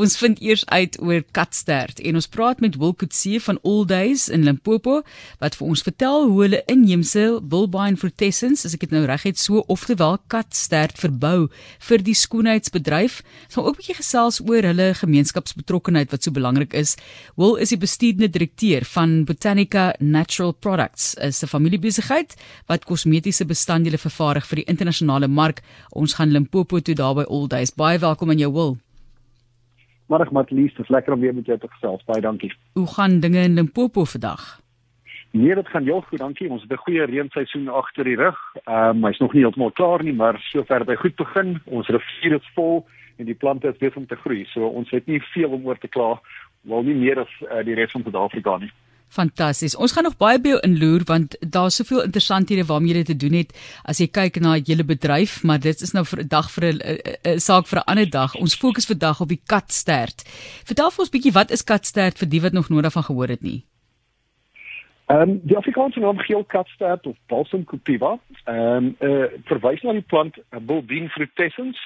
Ons vind eers uit oor katstert en ons praat met Wilkutse van All Days in Limpopo wat vir ons vertel hoe hulle inheemse Bulbine frutescens, as ek dit nou reg het, so oftewel katstert verbou vir die skoonheidsbedryf. Ons gaan ook 'n bietjie gesels oor hulle gemeenskapsbetrokkenheid wat so belangrik is. Wil is die bestuurende direkteur van Botanica Natural Products, 'n familiebesigheid wat kosmetiese bestanddele vervaardig vir die internasionale mark. Ons gaan Limpopo toe daar by All Days. Baie welkom aan jou Wil. Middag Matlies, dit is lekker om weer met jou te gesels. Baie dankie. Hoe gaan dinge in Limpopo vandag? Nee, dit gaan heel goed, dankie. Ons het 'n goeie reenseisoen agter die rug. Ehm um, hy's nog nie heeltemal klaar nie, maar sover hy goed begin. Ons rivier is vol en die plante is besig om te groei. So ons het nie veel om oor te kla, wel nie meer as uh, die res van Suid-Afrika nie. Fantasties. Ons gaan nog baie by jou inloer want daar's soveel interessanthede waarmee jy te doen het as jy kyk na julle bedryf, maar dit is nou vir 'n dag vir 'n saak vir 'n ander dag. Ons fokus vandag op die katstert. Vertel vir ons bietjie wat is katstert vir die wat nog nooit daarvan gehoor het nie. Ehm um, die Afrikaanse naam geel katstert of balsam cultivar, ehm um, uh, verwys na die plant Bulbine frutescens.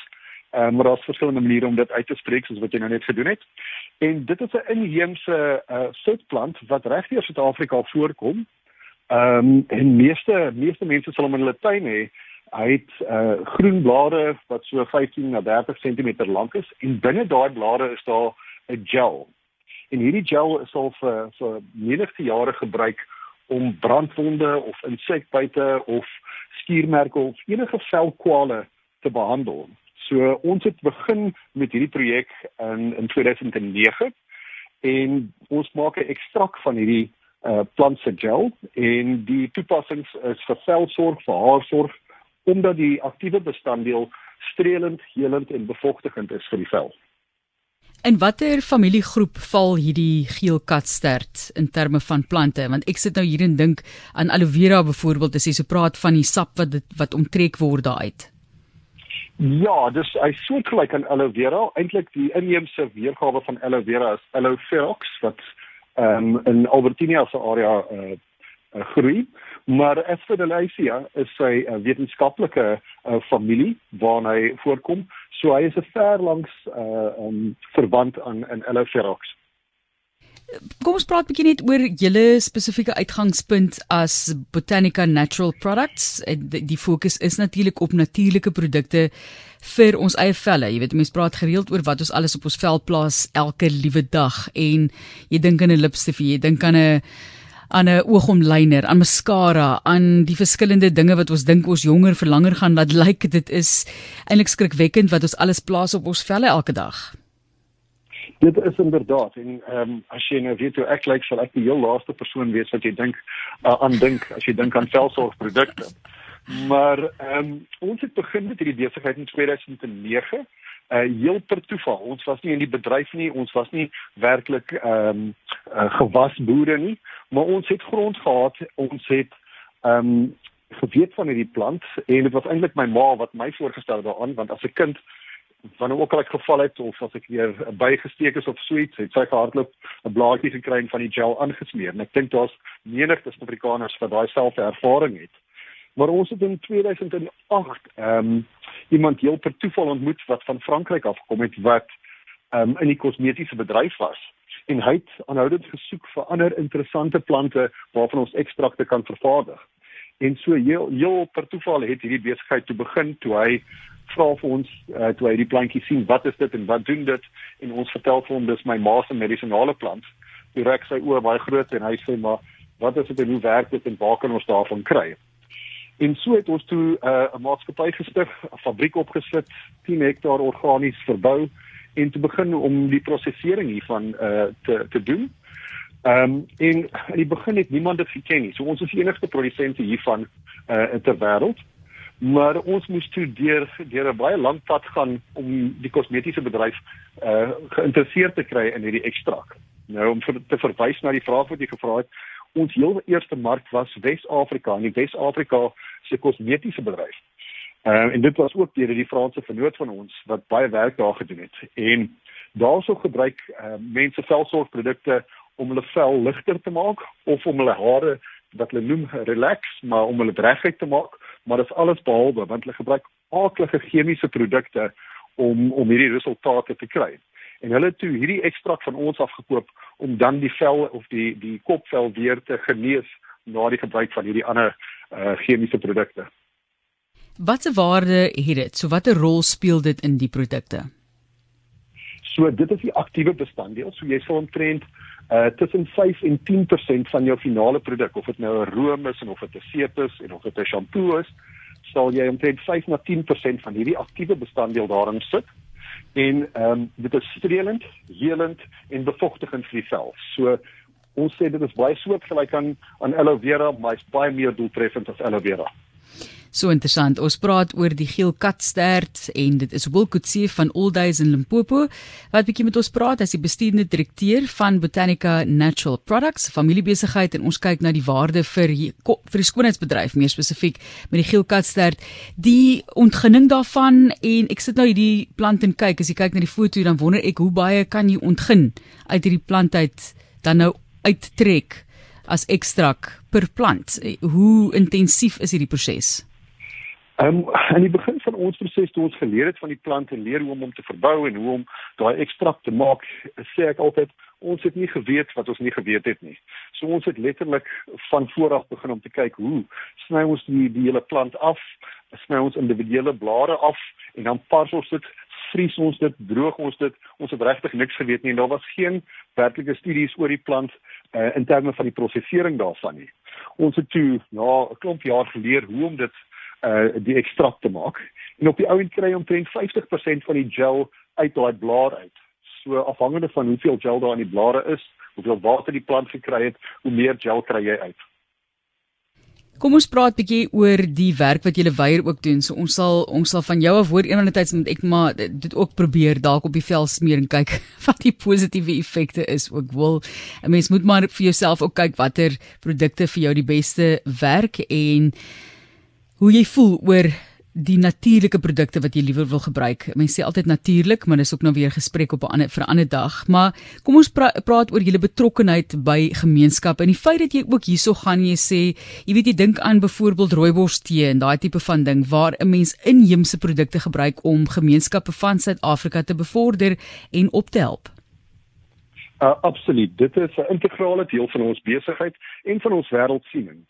Ehm um, maar daar's verskillende maniere om dit uit te spreek soos wat jy nou net gedoen het. En dit is 'n inheemse uh, soutplant wat regdeur Suid-Afrika voorkom. Ehm um, en meeste meeste mense sal hom in hulle tuin hê. Hy het uh, groen blare wat so 15 na 30 cm lank is en binne daai blare is daar 'n gel. En hierdie gel is al vir vir menige jare gebruik om brandwonde of insekbyte of skiermerke of enige velkwale te behandel. So ons het begin met hierdie projek in in 2009 en ons maak 'n ekstrak van hierdie uh plant se gel en die toepassings is vir velsorg, vir haarsorg omdat die aktiewe bestanddeel streelend, helend en bevochtigend is vir die vel. En watter familiegroep val hierdie geel katstert in terme van plante? Want ek sit nou hier en dink aan aloe vera byvoorbeeld, as jy so praat van die sap wat dit wat onttrek word daaruit. Ja, dis hy soortgelyk aan aloe vera. Eintlik die inheemse weergawe van aloe vera is aloe ferox wat ehm um, in Albertina se area uh, uh, groei. Maar Asphodelacia is sy uh, wetenskaplike uh, familie waarna hy voorkom. So hy is 'n ver langs uh, um, verband aan in aloe ferox. Kom ons praat 'n bietjie net oor julle spesifieke uitgangspunt as Botanica Natural Products. Die, fokus is natuurlik op natuurlike produkte vir ons eie velle. Jy weet mense praat gereeld oor wat ons alles op ons vel plaas elke liewe dag en jy dink aan 'n lipstif, jy dink aan 'n aan 'n oogomlyner, aan mascara, aan die verskillende dinge wat ons dink ons jonger vir langer gaan laat lyk. Like, dit is eintlik skrikwekkend wat ons alles plaas op ons velle elke dag. Dit is inderdaad en ehm um, as jy nou weet hoe ek lyk, sal ek die heel laaste persoon wees wat jy dink uh, aan dink as jy dink aan velsorgprodukte. Maar ehm um, ons het begin met hierdie besigheid in 2009 uh heel per toeval. Ons was nie in die bedryf nie, ons was nie werklik ehm um, uh, gewasboere nie, maar ons het grond gehad, ons het ehm um, geweet van hierdie plant en dit was eintlik my ma wat my voorgestel daaraan want as 'n kind wanneer ook al ek geval het of as ek weer bygesteek is of suits het sy gehardloop 'n blaadjie gekry en van die gel aangesmeer. En ek dink daar's menigte Suid-Afrikaners wat daai selfde ervaring het. Maar ons het in 2008 ehm um, iemand heel per toeval ontmoet wat van Frankryk afgekom het wat ehm um, in die kosmetiese bedryf was. En hy het aanhoudend gesoek vir ander interessante plante waarvan ons ekstrakte kan vervaardig. En so heel heel per toeval het hierdie besigheid toe begin toe hy vra vir ons uh, toe hy die plantjie sien wat is dit en wat doen dit en ons vertel vir hom dis my ma se medisonale plant. Hy reik sy oë baie groot en hy sê maar wat is dit en hoe werk dit en waar kan ons daarvan kry? En so het ons toe uh, 'n uh, maatskappy gestig, 'n fabriek opgesit, 10 hektaar organies verbou en te begin om die prosesering hiervan uh, te te doen. Ehm um, en in die begin het niemand dit geken nie. So ons is die enigste produsente hiervan uh, ter wêreld maar ons moes toe deur deur 'n baie lank pad gaan om die kosmetiese bedryf uh geïnteresseerd te kry in hierdie ekstrak. Nou om vir, te verwys na die vraag wat jy gevra het, ons heel eerste mark was Wes-Afrika, en die Wes-Afrika se kosmetiese bedryf. Uh en dit was ook deur die Franse vennoot van ons wat baie werk daar gedoen het. En daarso gebruik uh mense velsorgprodukte om hulle vel ligter te maak of om hulle hare wat hulle noem relax, maar om hulle reguit te maak maar dit is alles behalwe want hulle gebruik aardige chemiese produkte om om hierdie resultate te kry. en hulle het toe hierdie ekstrak van ons afgekoop om dan die vel of die die kopvel weer te genees na die gebruik van hierdie ander uh, chemiese produkte. Watse waarde het dit? So watter rol speel dit in die produkte? So dit is die aktiewe bestanddeel. So jy sal omtrent uh tussen 5 en 10% van jou finale produk of dit nou 'n room is en of dit 'n seep is en of dit 'n shampoo is, sal jy omtrent 5 na 10% van hierdie aktiewe bestanddeel daarin sit. En ehm um, dit is streelend, helend en bevochtigend vir die vel. So ons sê dit is baie soortgelyk aan aan aloe vera, maar is baie meer doeltreffend as aloe vera. So interessant. Ons praat oor die geel katstert en dit is Wilkutse van All Days in Limpopo wat bietjie met ons praat as die bestuurende direkteur van Botanica Natural Products, familiebesigheid en ons kyk na die waarde vir vir die skoonheidsbedryf meer spesifiek met die geel katstert, die ontginning daarvan en ek sit nou hierdie plant en kyk as jy kyk na die foto dan wonder ek hoe baie kan jy ontgin uit hierdie plant uit dan nou uittrek as ekstrak per plant. Hoe intensief is hierdie proses? Ehm um, aan die begin van ons proses toe ons geleer het van die plant en leer hoe om hom te verbou en hoe om daai ekstrakt te maak, sê ek altyd ons het nie geweet wat ons nie geweet het nie. So ons het letterlik van voor af begin om te kyk hoe sny ons die die hele plant af, sny ons individuele blare af en dan pas ons dit vries ons dit, droog ons dit. Ons het regtig niks geweet nie en daar was geen werklike studies oor die plant uh, in terme van die prosesering daarvan nie. Ons het toe na 'n klomp jaar geleer hoe om dit uh die ekstrakt te maak. En op die ou end kry jy omtrent 50% van die gel uit daai blaar uit. So afhangende van hoeveel gel daar in die blare is, hoeveel water die plant gekry het, hoe meer gel kry jy uit. Kom ons praat bietjie oor die werk wat julle weier ook doen. So ons sal ons sal van jou af hoor eendag net met ek maar dit ook probeer dalk op die vel smeer en kyk wat die positiewe effekte is ook wil. 'n Mens moet maar vir jouself ook kyk watter produkte vir jou die beste werk en hoe jy voel oor die natuurlike produkte wat jy liewer wil gebruik. Mense sê altyd natuurlik, maar dis ook nou weer gesprek op 'n ander vir 'n ander dag. Maar kom ons pra praat oor julle betrokkenheid by gemeenskappe en die feit dat jy ook hierso gaan jy sê, jy weet jy dink aan byvoorbeeld rooibos tee en daai tipe van ding waar 'n mens inheemse produkte gebruik om gemeenskappe van Suid-Afrika te bevorder en op te help. Uh, absoluut. Dit is 'n integrale deel van ons besigheid en van ons wêreldsiening.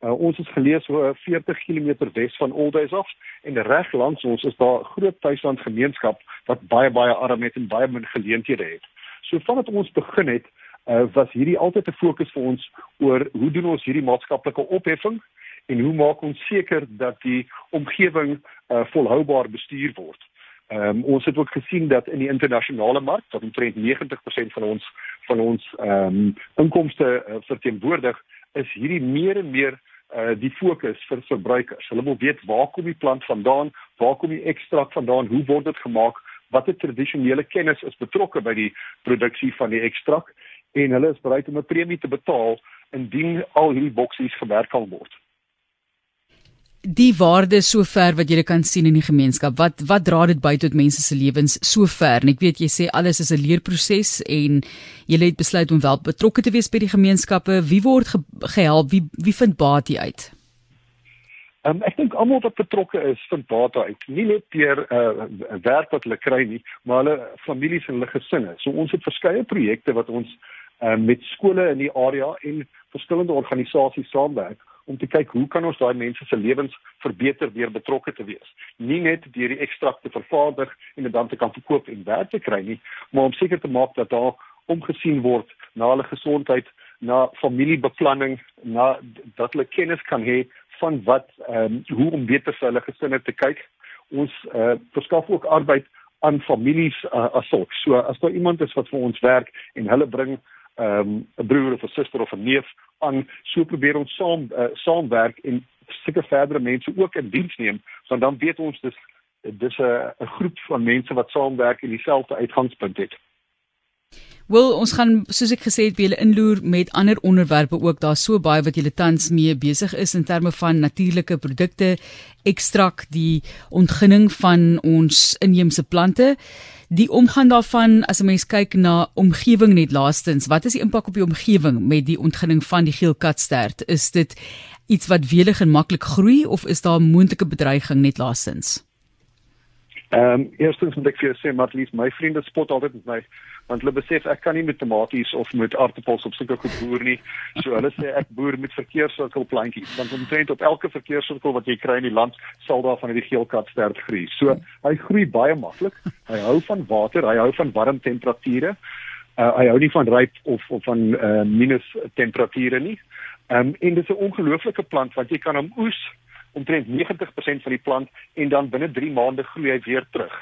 Uh, ons is gelees so 40 km wes van Olduis af en reg langs ons is daar groot tuisland gemeenskap wat baie baie arm het en baie min geleenthede het. So vandat ons begin het, uh, was hierdie altyd 'n fokus vir ons oor hoe doen ons hierdie maatskaplike opheffing en hoe maak ons seker dat die omgewing uh, volhoubaar bestuur word. Ehm um, ons het ook gesien dat in die internasionale mark, wat omtrent 90% van ons van ons ehm um, inkomste uh, verteenwoordig, is hierdie meer en meer uh die fokus vir verbruikers. Hulle wil weet waar kom die plant vandaan? Waar kom die ekstrakt vandaan? Hoe word dit gemaak? Watter tradisionele kennis is betrokke by die produksie van die ekstrakt? En hulle is bereid om 'n premie te betaal indien al hierdie boksies gewerk kan word die waarde sover wat jy kan sien in die gemeenskap. Wat wat dra dit by tot mense se lewens sover? En ek weet jy sê alles is 'n leerproses en jy het besluit om wel betrokke te wees by die gemeenskappe. Wie word ge gehelp? Wie wie vind baat hier uit? Um, ek dink almal wat betrokke is vind baat uit. Nie net deur 'n uh, werk wat hulle kry nie, maar hulle families en hulle gesinne. So ons het verskeie projekte wat ons uh, met skole in die area en verskillende organisasies saamwerk om te kyk hoe kan ons daai mense se lewens verbeter deur betrokke te wees. Nie net deur die ekstrakte vervaardig en dit dan te kan verkoop en werk te kry nie, maar om seker te maak dat daar omgesien word na hulle gesondheid, na familiebeplanning, na dat hulle kennis kan hê van wat ehm um, hoe om beter vir hulle gesinne te kyk. Ons uh, verskaf ook arbeid aan families uh, as sulks. So as daar iemand is wat vir ons werk en hulle bring um, 'n broer of 'n suster of 'n neef aan so probeer ons saam uh, saamwerk en seker verdere mense ook in diens neem want dan weet ons dis dis 'n 'n groep van mense wat saamwerk en dieselfde uitgangspunt het. Wel, ons gaan soos ek gesê het, by julle inloer met ander onderwerpe ook. Daar's so baie wat julle tans mee besig is in terme van natuurlike produkte, ekstrak, die ontginning van ons inheemse plante. Die omgaan daarvan as 'n mens kyk na omgewing net laastens, wat is die impak op die omgewing met die ontginning van die geelkatstert? Is dit iets wat welig en maklik groei of is daar moontlike bedreiging net laastens? Ehm um, eerstens moet ek vir jou sê Marlies, my vriende spot altyd met my want hulle besef ek kan nie met tomaties of met aardappels op sulke goed boer nie. So hulle sê ek boer met verkeerssirkelplantjies. Want omtrent op elke verkeerssirkel wat jy kry in die land sal daar van hierdie geelkatstert groei. So hy groei baie maklik. Hy hou van water, hy hou van warm temperature. Uh, hy hou nie van ryp of of van uh, minus temperature nie. Ehm um, en dit is 'n ongelooflike plant want jy kan hom oes omtrent 90% van die plant en dan binne 3 maande groei hy weer terug.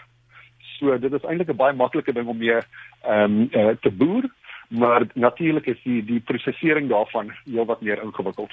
So dit is eintlik 'n baie maklike ding om mee ehm um, uh, te boer, maar natuurlik is die die prosesering daarvan heelwat meer ingewikkeld.